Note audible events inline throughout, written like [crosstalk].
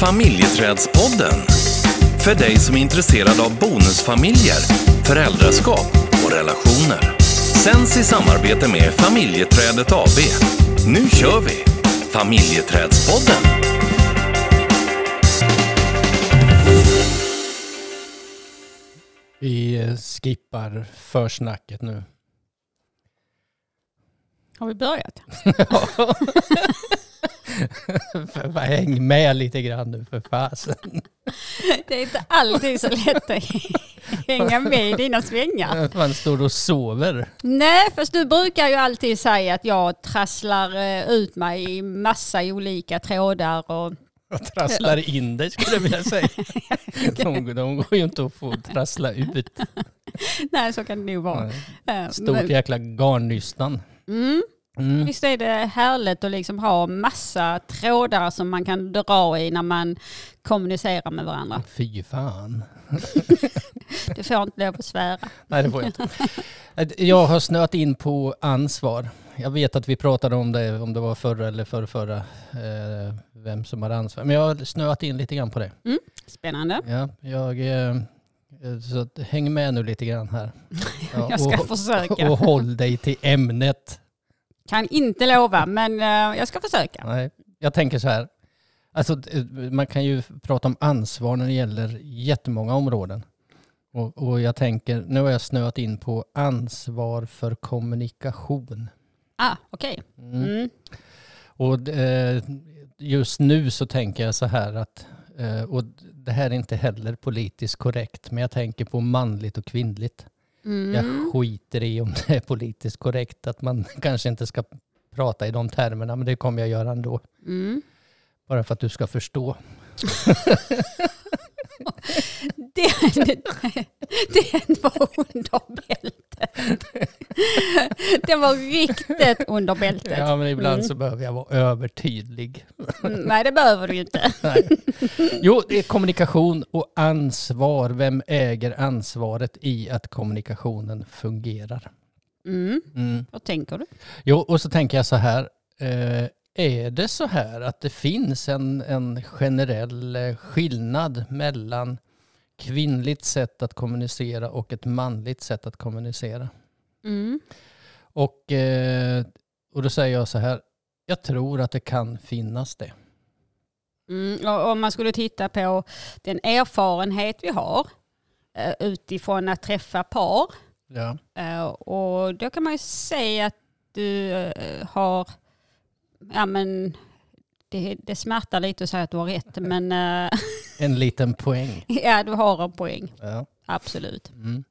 Familjeträdspodden. För dig som är intresserad av bonusfamiljer, föräldraskap och relationer. Sänds i samarbete med Familjeträdet AB. Nu kör vi! Familjeträdspodden. Vi eh, skippar försnacket nu. Har vi börjat? [laughs] [laughs] [laughs] För- Häng med lite grann nu för fasen. Det är inte alltid så lätt att [laughs] hänga med i dina svängar. Man står och sover. Nej, fast du brukar ju alltid säga att jag trasslar eh, ut mig i massa olika trådar och Och trasslar in dig skulle jag vilja säga. [laughs] De, de går ju inte att få trassla ut. nej, så kan det nog vara. Stort jäkla garnnystan. Mm. Mm. Visst är det härligt att liksom ha massa trådar som man kan dra i när man kommunicerar med varandra. Fy fan. [laughs] Du får inte lov att svära. Nej, det får jag inte. Jag har snöat in på ansvar. Jag vet att vi pratade om det, om det var förra eller förra, förra eh, vem som har ansvar. Men jag har snöat in lite grann på det. Spännande. Ja, jag, eh, så häng med nu lite grann här. Ja, [laughs] Jag ska och, försöka. och håll dig till ämnet. Kan inte lova, men eh, jag ska försöka. Nej, jag tänker så här. Alltså, eh, man kan ju prata om ansvar när det gäller jättemånga områden. Och, och jag tänker, nu har jag snöat in på ansvar för kommunikation. Ah, okej. Mm. Mm. Och eh, just nu så tänker jag så här att, eh, och det här är inte heller politiskt korrekt, men jag tänker på manligt och kvinnligt. Mm. Jag skiter i om [laughs] det är politiskt korrekt, att man [laughs] kanske inte ska prata i de termerna, men det kommer jag göra ändå. Mm. Bara för att du ska förstå. [laughs] Det, det, det var under bältet. [laughs] Det var riktigt under bältet. Ja, men ibland Mm. så behöver jag vara övertydlig. Mm, Nej, det behöver du inte. [laughs] Nej. Jo, det är kommunikation och ansvar. Vem äger ansvaret i att kommunikationen fungerar? Mm. Mm. Vad tänker du? Jo, och så tänker jag så här. Eh, är det så här att det finns en, en generell eh, skillnad mellan kvinnligt sätt att kommunicera och ett manligt sätt att kommunicera? Mm. Och, eh, och då säger jag så här. Jag tror att det kan finnas det. Mm. Om man skulle titta på den erfarenhet vi har eh, utifrån att träffa par Ja. Eh, Och då kan man ju säga att du har, ja men det, det smärtar lite att säga att du har rätt, men [laughs] En liten poäng. ja du har en poäng, Ja. absolut. Mm.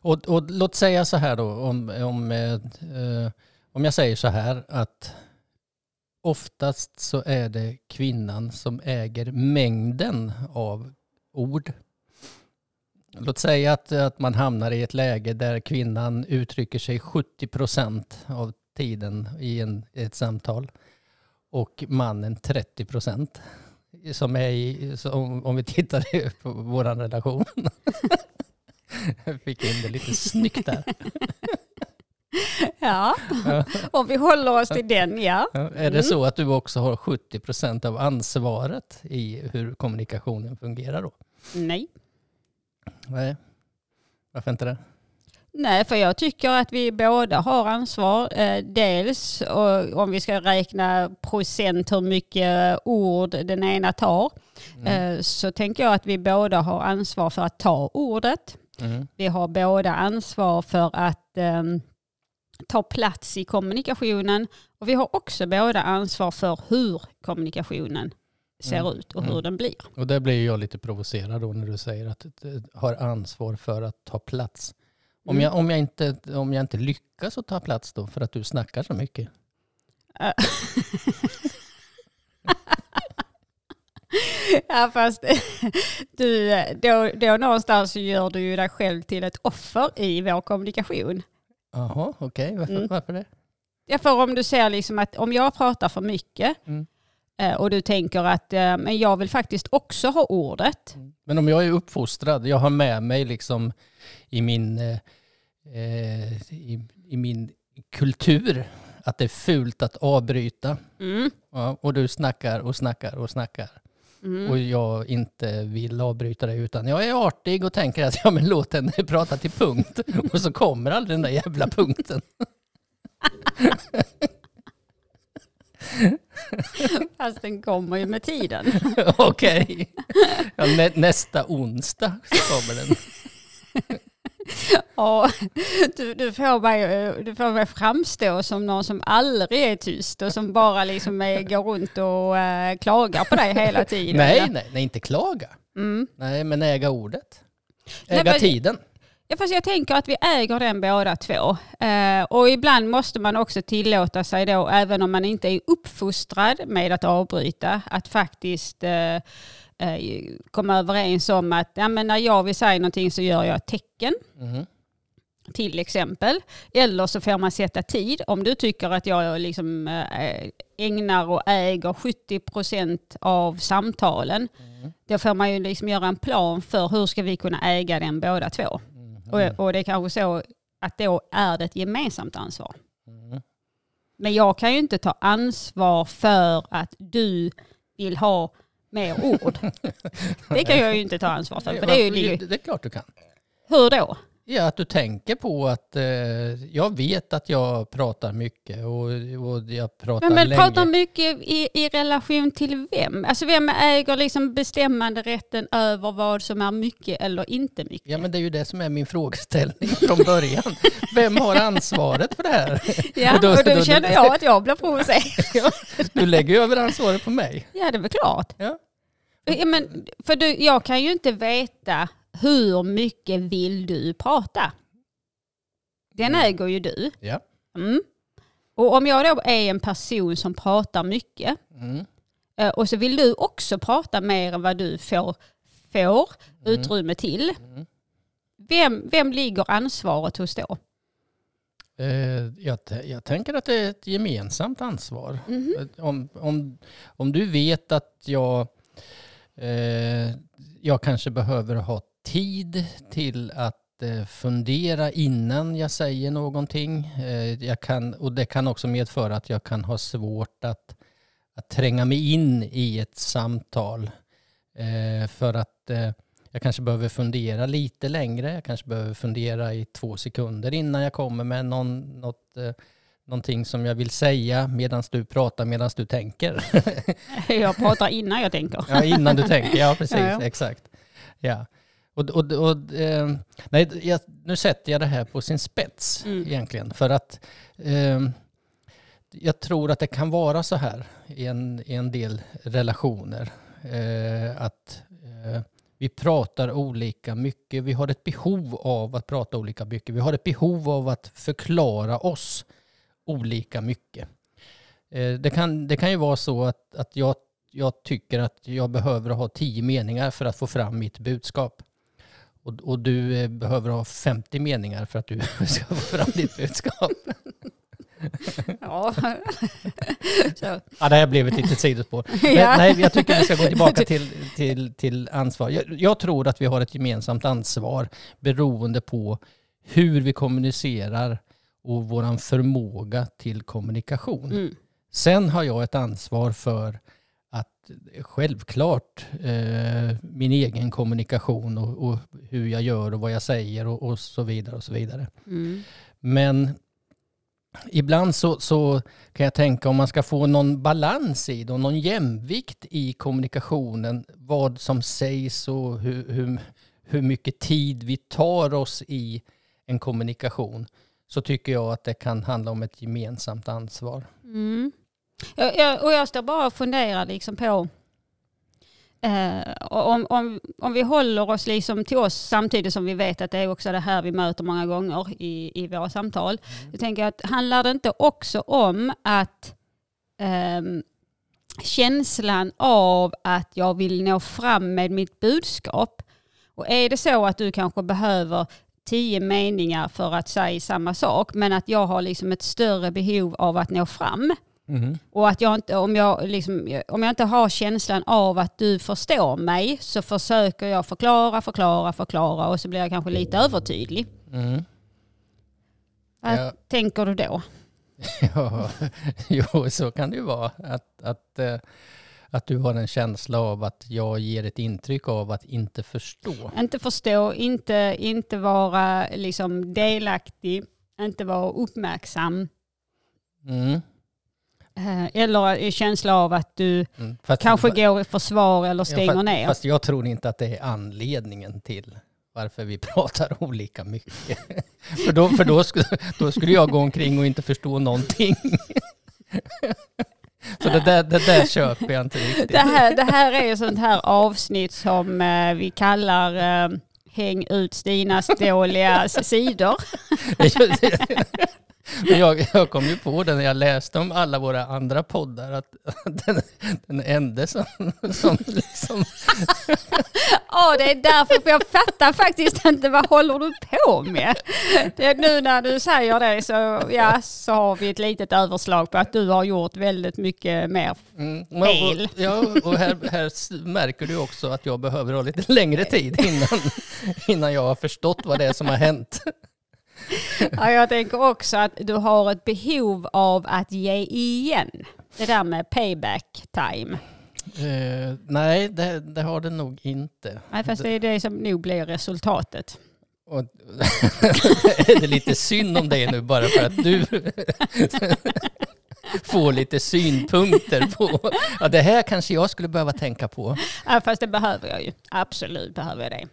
Och, och låt säga så här då, om, om, eh, om jag säger så här att oftast så är det kvinnan som äger mängden av ord. Låt säga att, att man hamnar i ett läge där kvinnan uttrycker sig 70 procent av tiden i en, ett samtal och mannen 30 procent. Som är i, om, om vi tittar [laughs] på vår relation. [laughs] Jag [laughs] fick in det lite snyggt där. [laughs] Ja, om vi håller oss till den, ja. Ja, Är det så att du också har 70 procent av ansvaret i hur kommunikationen fungerar då? Nej. Nej. Varför inte det? Nej, för jag tycker att vi båda har ansvar. Eh, dels om vi ska räkna procent hur mycket ord den ena tar, eh, så tänker jag att vi båda har ansvar för att ta ordet. Mm. Vi har båda ansvar för att eh, ta plats i kommunikationen och vi har också båda ansvar för hur kommunikationen ser Mm. ut och hur Mm. den blir. Och där blir jag lite provocerad då när du säger att du har ansvar för att ta plats. Om, Mm. jag, om, jag inte, om jag inte lyckas att ta plats då för att du snackar så mycket. [laughs] [laughs] Ja fast [laughs] du, då, då någonstans gör du ju dig själv till ett offer i vår kommunikation. Jaha, okej. Varför, Mm. varför det? Ja, för om du ser liksom att om jag pratar för mycket Mm. eh, och du tänker att eh, men jag vill faktiskt också ha ordet. Men om jag är uppfostrad, jag har med mig liksom i min, eh, eh, i, i min kultur att det är fult att avbryta. Mm. Ja, och du snackar och snackar och snackar. Mm. och jag inte vill avbryta dig utan jag är artig och tänker att [laughs] ja, men låt henne prata till punkt och så kommer aldrig den där jävla punkten. [laughs] Fast den kommer ju med tiden. [laughs] Okej. Ja, nä, nästa onsdag så kommer den. Ja, du, du, får mig, du får mig framstå som någon som aldrig är tyst och som bara liksom är, går runt och äh, klagar på dig hela tiden. Nej, nej, nej, inte klaga. Mm. Nej, men äga ordet. Nej, Äga men- tiden. Ja, fast jag tänker att vi äger den båda två. Eh, och ibland måste man också tillåta sig då, även om man inte är uppfostrad med att avbryta, att faktiskt eh, eh, komma överens om att ja, men när jag vill säga någonting så gör jag ett tecken. Mhm. till exempel. Eller så får man sätta tid. Om du tycker att jag liksom eh, ägnar och äger 70% av samtalen, då får man ju liksom göra en plan för hur ska vi kunna äga den båda två. Och, och det är kanske så att då är det ett gemensamt ansvar. Mm. Men jag kan ju inte ta ansvar för att du vill ha mer ord. [laughs] Det kan jag ju inte ta ansvar för. för det är ju, det är klart du kan. hur då? Ja, att du tänker på att eh, jag vet att jag pratar mycket och, och jag pratar Men, men länge. pratar mycket i, i relation till vem? Alltså vem äger liksom bestämmande rätten över vad som är mycket eller inte mycket? Ja, men det är ju det som är min frågeställning från början. Vem har ansvaret för det här? [laughs] Ja, och då- och då, då- känner jag att jag blir provocerad. [laughs] Du lägger ju över ansvaret på mig. ja, det är väl klart. Ja. Ja, men, för du, jag kan ju inte veta hur mycket vill du prata? Den äger ju du. Ja. Mm. Och om jag då är en person som pratar mycket Mm. eh, och så vill du också prata mer än vad du får, får utrymme till. Mm. Vem, vem ligger ansvaret hos då? Eh, jag, jag tänker att det är ett gemensamt ansvar. Om, om, om du vet att jag, eh, jag kanske behöver ha tid till att eh, fundera innan jag säger någonting. Eh, jag kan, och det kan också medföra att jag kan ha svårt att, att tränga mig in i ett samtal. Eh, för att jag kanske behöver fundera lite längre. Jag kanske behöver fundera i två sekunder innan jag kommer med någon, något, någonting som jag vill säga medan du pratar, medan du tänker. [laughs] Jag pratar innan jag tänker. ja, innan du tänker, ja precis, Ja, ja. exakt. Ja. Och, och, och, eh, nej, jag, nu sätter jag det här på sin spets Mm. egentligen. För att eh, jag tror att det kan vara så här i en, i en del relationer. Eh, att eh, vi pratar olika mycket. Vi har ett behov av att prata olika mycket. Vi har ett behov av att förklara oss olika mycket. Eh, det, kan, det kan ju vara så att, att jag, jag tycker att jag behöver ha tio meningar för att få fram mitt budskap. Och, och du eh, behöver ha 50 meningar för att du [laughs] ska få fram ditt budskap. Ja. [laughs] Ja, det här blev ett litet sidospår. Men, Ja. nej, jag tycker vi ska gå tillbaka [laughs] till, till, till ansvar. Jag, jag tror att vi har ett gemensamt ansvar beroende på hur vi kommunicerar och vår förmåga till kommunikation. Mm. Sen har jag ett ansvar för att självklart eh, min egen kommunikation och, och hur jag gör och vad jag säger och, och så vidare och så vidare. Mm. Men ibland så, så kan jag tänka om man ska få någon balans i det och någon jämvikt i kommunikationen, vad som sägs och hur, hur, hur mycket tid vi tar oss i en kommunikation, så tycker jag att det kan handla om ett gemensamt ansvar. Mm. Jag, jag, och jag står bara och funderar liksom på eh, om, om, om vi håller oss liksom till oss samtidigt som vi vet att det är också det här vi möter många gånger i, i våra samtal. Jag tänker att handlar det inte också om att ehm, känslan av att jag vill nå fram med mitt budskap och är det så att du kanske behöver tio meningar för att säga samma sak men att jag har liksom ett större behov av att nå fram och att jag inte, om, jag liksom, om jag inte har känslan av att du förstår mig så försöker jag förklara, förklara, förklara och så blir jag kanske lite övertydlig. Mm. Vad Ja. tänker du då? [laughs] Ja, jo, så kan det ju vara. Att, att, eh, att du har en känsla av att jag ger ett intryck av att inte förstå. Inte förstå, inte, inte vara liksom delaktig, inte vara uppmärksam. Mm. Eh, Eller en känsla av att du Mm. Fast, kanske går i försvar eller Ja, stänger fast, ner. Fast jag tror inte att det är anledningen till varför vi [laughs] pratar olika mycket. [laughs] för då, för då, skulle, då skulle jag gå omkring och inte förstå någonting. [laughs] Så det där, det där köper jag inte riktigt. Det här, det här är ett sånt här avsnitt som eh, vi kallar eh, Häng ut Stinas dåliga sidor. Men jag, jag kom ju på det när jag läste om alla våra andra poddar att [laughs] den, den enda som, som liksom, Ja, det är därför, för jag fattar faktiskt inte vad håller du på med? Det nu när du säger det så, ja, så har vi ett litet överslag på att du har gjort väldigt mycket mer. mm, Fel. och, ja, och här, här märker du också att jag behöver ha lite längre tid innan, innan jag har förstått vad det är som har hänt. Ja, jag tänker också att du har ett behov av att ge igen. Det där med payback time. Eh, nej, det, det har det nog inte. Nej, fast det är det som nog blir resultatet. Och, [laughs] är det lite synd om det nu bara för att du [laughs] får lite synpunkter på ja, det här kanske jag skulle behöva tänka på. Ja, fast det behöver jag ju. Absolut behöver jag det.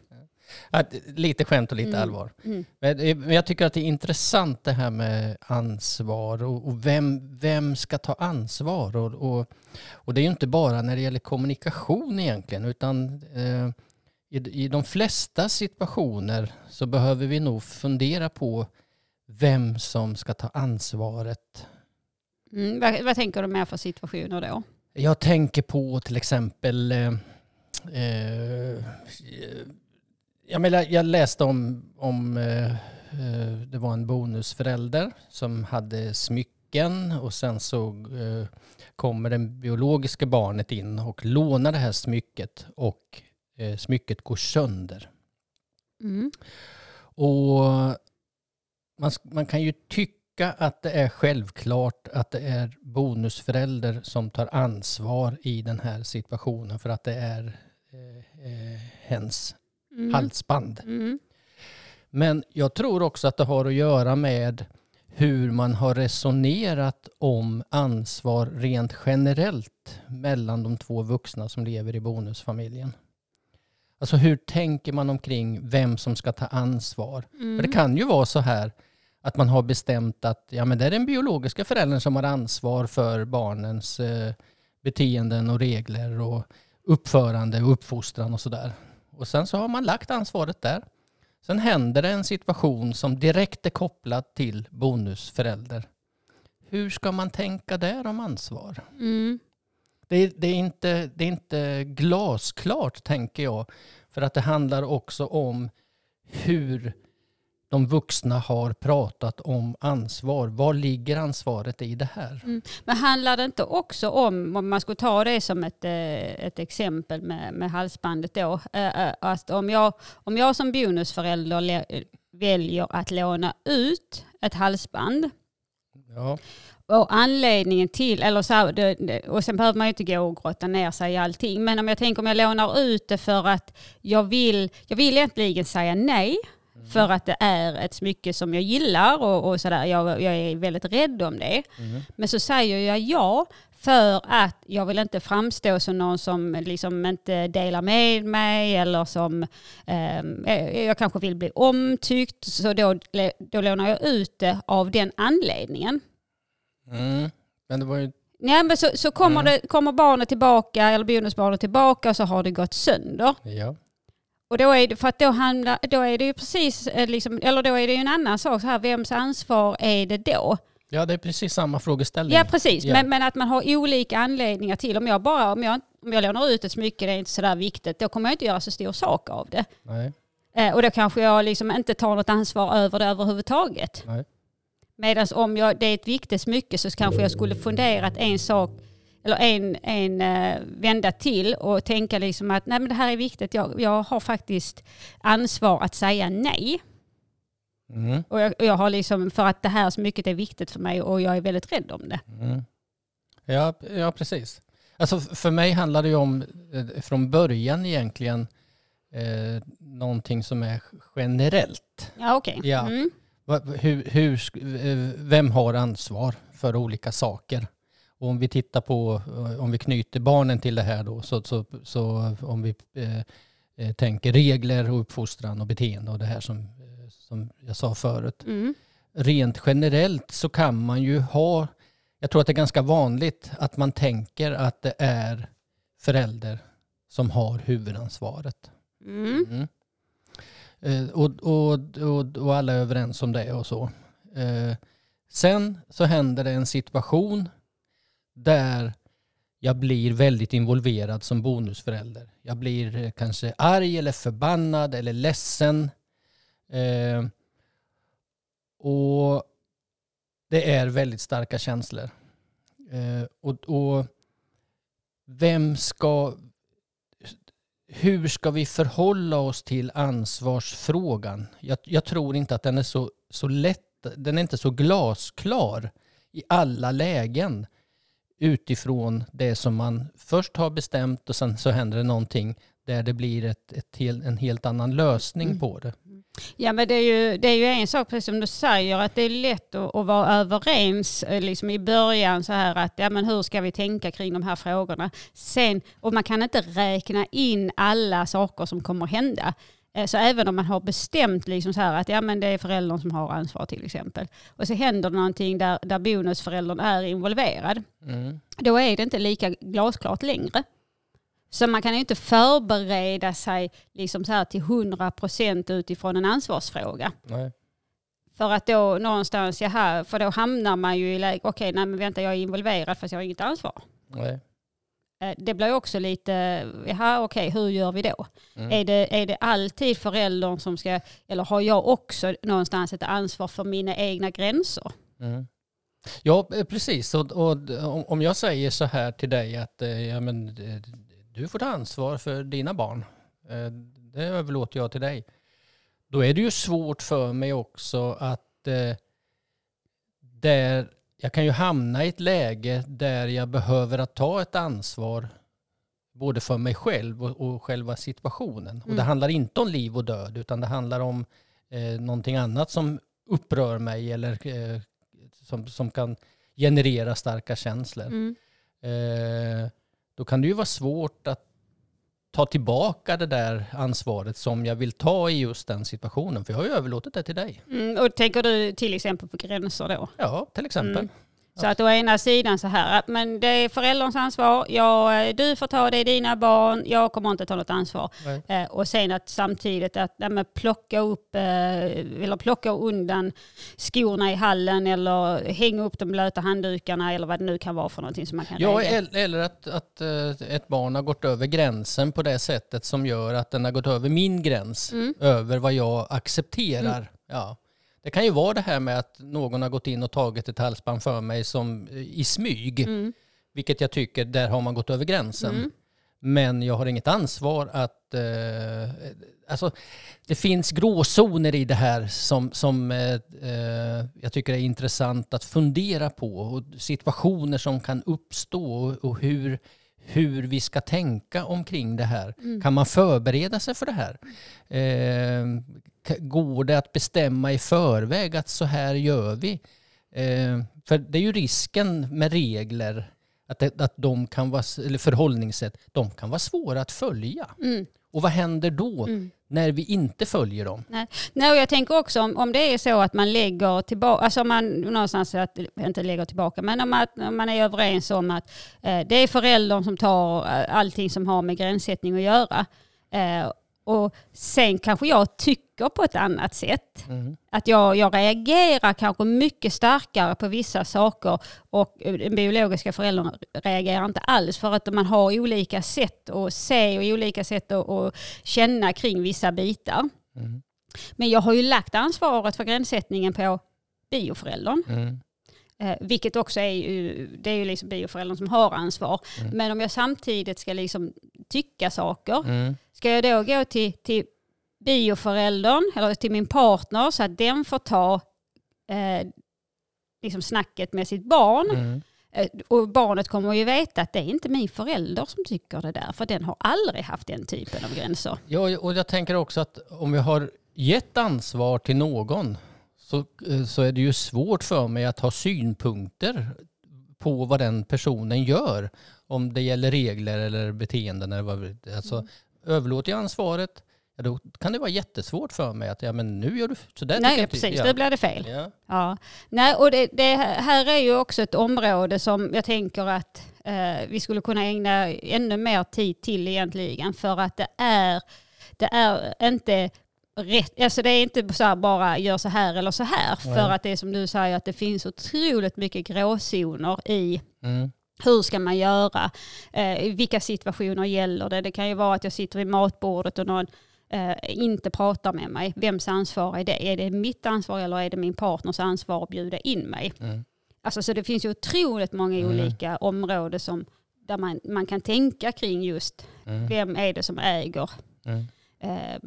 Att, lite skämt och lite Mm. allvar. Mm. Men eh, men jag tycker att det är intressant det här med ansvar och, och vem, vem ska ta ansvar? Och, och, och det är ju inte bara när det gäller kommunikation egentligen utan eh, i, i de flesta situationer så behöver vi nog fundera på vem som ska ta ansvaret. Mm. Vad, vad tänker du mer för situationer då? Jag tänker på till exempel eh, eh, jag, menar, jag läste om, om eh, eh, det var en bonusförälder som hade smycken och sen så eh, kommer det biologiska barnet in och lånar det här smycket och smycket går sönder. Mm. Och man, man kan ju tycka att det är självklart att det är bonusförälder som tar ansvar i den här situationen för att det är eh, eh, hens Mm. halsband. Mm. Men jag tror också att det har att göra med hur man har resonerat om ansvar rent generellt mellan de två vuxna som lever i bonusfamiljen. Alltså hur tänker man omkring vem som ska ta ansvar? Mm. För det kan ju vara så här att man har bestämt att ja, men det är den biologiska föräldern som har ansvar för barnens eh, beteenden och regler och uppförande och uppfostran och sådär. Och sen så har man lagt ansvaret där. Sen händer det en situation som direkt är kopplad till bonusförälder. Hur ska man tänka där om ansvar? Mm. Det det, är inte, det är inte glasklart, tänker jag. För att det handlar också om hur de vuxna har pratat om ansvar. Var ligger ansvaret i det här? Men handlar det inte också om, om man skulle ta det som ett, eh, ett exempel med, med halsbandet då, eh, eh, att om jag, om jag som bonusförälder väljer att låna ut ett halsband Ja, och anledningen till, eller så och sen behöver man ju inte gå och grotta ner sig i allting, men om jag tänker om jag lånar ut det för att jag vill, jag vill egentligen säga nej, för att det är ett smycke som jag gillar och, och sådär, jag, jag är väldigt rädd om det. Mm. Men så säger jag ja för att jag vill inte framstå som någon som liksom inte delar med mig eller som ehm, eh, jag kanske vill bli omtyckt. Så då, då lånar jag ut det av den anledningen. mm. men det var ju... Ja, men så, så kommer, Mm. det, kommer barnet tillbaka, eller bonusbarnet tillbaka och så har det gått sönder. Ja. Och då är det, för att då, handlar, då är det ju precis, eh, liksom, eller då är det ju en annan sak, så här, vems ansvar är det då? ja, det är precis samma frågeställning. Ja precis, Ja. Men, men att man har olika anledningar till. Om jag bara om jag, om jag lånar ut ett smycke, det är inte sådär viktigt, då kommer jag inte göra så stor sak av det. Nej, Eh, och då kanske jag liksom inte tar något ansvar över det överhuvudtaget. nej. Medan om jag, det är ett viktigt smycke så kanske jag skulle funderat en sak eller en, en eh, vända till och tänka liksom att nej men det här är viktigt, jag, jag har faktiskt ansvar att säga nej. Mm. Och jag, och jag har liksom, för att det här smycket är viktigt för mig och jag är väldigt rädd om det. Mm. Ja, ja, precis. Alltså för mig handlar det ju om eh, från början egentligen eh, någonting som är generellt. Ja, okej. Ja. Mm. Hur, hur, eh, vem har ansvar för olika saker? Och om vi tittar på, eh, om vi knyter barnen till det här då, så, så, så om vi eh, eh, tänker regler och uppfostran och beteende och det här som, eh, som jag sa förut. Mm. Rent generellt så kan man ju ha, jag tror att det är ganska vanligt att man tänker att det är förälder som har huvudansvaret. Mm. Mm. Eh, och, och, och, och alla är överens om det och så. Eh, sen så händer det en situation där jag blir väldigt involverad som bonusförälder. Jag blir eh, kanske arg eller förbannad eller ledsen. Eh, och det är väldigt starka känslor. Eh, och, och vem ska, hur ska vi förhålla oss till ansvarsfrågan? Jag, jag tror inte att den är så, så lätt, den är inte så glasklar i alla lägen utifrån det som man först har bestämt och sen så händer det någonting där det blir ett, ett hel, en helt annan lösning Mm. på det. Ja men det är, ju, det är ju en sak, precis som du säger, att det är lätt att, att vara överens eh, liksom i början så här att ja, men hur ska vi tänka kring de här frågorna. Sen, och man kan inte räkna in alla saker som kommer hända. Eh, Så även om man har bestämt liksom så här att ja, men det är föräldern som har ansvar till exempel. Och så händer det någonting där, där bonusföräldern är involverad. Mm. Då är det inte lika glasklart längre. Så man kan ju inte förbereda sig liksom så här till 100% utifrån en ansvarsfråga. Nej. För att då någonstans, jaha, för då hamnar man ju i läge, okej, nej men vänta jag är involverad fast jag har inget ansvar. Nej. Eh, Det blir också lite, jaha okej, hur gör vi då? Mm. Är, det, är det alltid föräldern som ska, eller har jag också någonstans ett ansvar för mina egna gränser? Mm. Ja, eh, precis. Och, och om- jag säger så här till dig att eh, ja, men, du får ta ansvar för dina barn. Det överlåter jag till dig. Då är det ju svårt för mig också att där, jag kan ju hamna i ett läge där jag behöver att ta ett ansvar både för mig själv och, och själva situationen. Och det Mm. handlar inte om liv och död utan det handlar om eh, någonting annat som upprör mig eller eh, som, som kan generera starka känslor. Mm. Eh, då kan det ju vara svårt att ta tillbaka det där ansvaret som jag vill ta i just den situationen. För jag har ju överlåtit det till dig. Mm, och tänker du till exempel på gränser då? Ja, till exempel. Mm. Så att å ena sidan så här, att men det är förälderns ansvar, ja, du får ta det i dina barn, jag kommer inte ta något ansvar. Eh, och sen att samtidigt att plocka upp, eh, eller plocka undan skorna i hallen eller hänga upp de blöta handdukarna eller vad det nu kan vara för någonting som man kan Ja, el- eller att, att eh, ett barn har gått över gränsen på det sättet som gör att den har gått över min gräns, Mm. över vad jag accepterar. Ja. Det kan ju vara det här med att någon har gått in och tagit ett halsband för mig som eh, i smyg, Mm. vilket jag tycker, där har man gått över gränsen. Mm. Men jag har inget ansvar att... Eh, alltså, det finns gråzoner i det här som, som eh, eh, jag tycker är intressant att fundera på. Och situationer som kan uppstå och, hur, hur vi ska tänka omkring det här. Mm. Kan man förbereda sig för det här? Eh, går det att bestämma i förväg att så här gör vi? Eh, för det är ju risken med regler att, det, att de kan vara, eller förhållningssätt, de kan vara svåra att följa. Mm. Och vad händer då Mm. när vi inte följer dem? Nej, och jag tänker också om, om det är så att man lägger tillbaka, alltså man någonstans att, inte lägger tillbaka, men om, att, om man är överens om att eh, det är föräldern som tar eh, allting som har med gränssättning att göra. Eh, och sen kanske jag tycker på ett annat sätt. Mm. Att jag, jag reagerar kanske mycket starkare på vissa saker och den biologiska föräldern reagerar inte alls för att man har olika sätt att se och olika sätt att, att känna kring vissa bitar. Mm. Men jag har ju lagt ansvaret för gränssättningen på bioföräldern. Mm. Eh, vilket också är ju, det är ju liksom bioföräldern som har ansvar. Mm. Men om jag samtidigt ska liksom tycka saker, Mm. ska jag då gå till, till bioföräldern eller till min partner så att den får ta eh, liksom snacket med sitt barn? Mm. Eh, Och barnet kommer ju veta att det är inte min förälder som tycker det där, för den har aldrig haft den typen av gränser. Ja, och jag tänker också att om jag har gett ansvar till någon så, eh, så är det ju svårt för mig att ha synpunkter på vad den personen gör. Om det gäller regler eller beteenden. Eller vad, alltså, Mm. Överlåter jag ansvaret, ja, då kan det vara jättesvårt för mig att ja, men nu gör du så där. tycker Nej, precis, ja. det blir det fel. Ja. Ja. Nej, och det, det här är ju också ett område som jag tänker att eh, vi skulle kunna ägna ännu mer tid till egentligen för att det är, det är inte rätt, alltså det är inte så bara gör så här eller så här Nej. för att det är som du säger att det finns otroligt mycket gråzoner i Mm. hur ska man göra? Eh, vilka situationer gäller det? Det kan ju vara att jag sitter vid matbordet och någon eh, inte pratar med mig. Vems ansvar är det? Är det mitt ansvar eller är det min partners ansvar att bjuda in mig? Mm. Alltså, så det finns ju otroligt många Mm. olika områden som, där man, man kan tänka kring just Mm. vem är det som äger Mm. eh,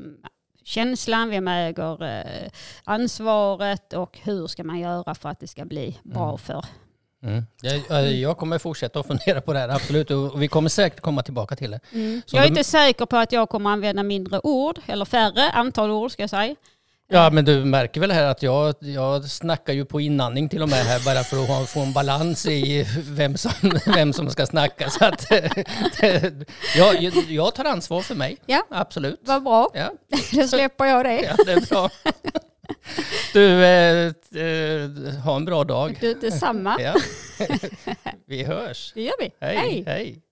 känslan, vem äger eh, ansvaret och hur ska man göra för att det ska bli bra Mm. för Mm. Jag, jag kommer fortsätta att fundera på det här, absolut. Och vi kommer säkert komma tillbaka till det. Så Jag är de- inte säker på att jag kommer använda mindre ord, eller färre antal ord ska jag säga. Ja, men du märker väl här att jag, jag snackar ju på inandning till och med här bara för att få en balans i vem som, [laughs] vem som ska snacka. Så att, [laughs] jag, jag tar ansvar för mig, Ja. absolut. Vad bra, Ja, [laughs] då släpper jag det. ja, det är bra. Du, eh, eh, ha en bra dag. Du, detsamma. Ja. Vi hörs. Det gör vi. Hej. Hej. Hej.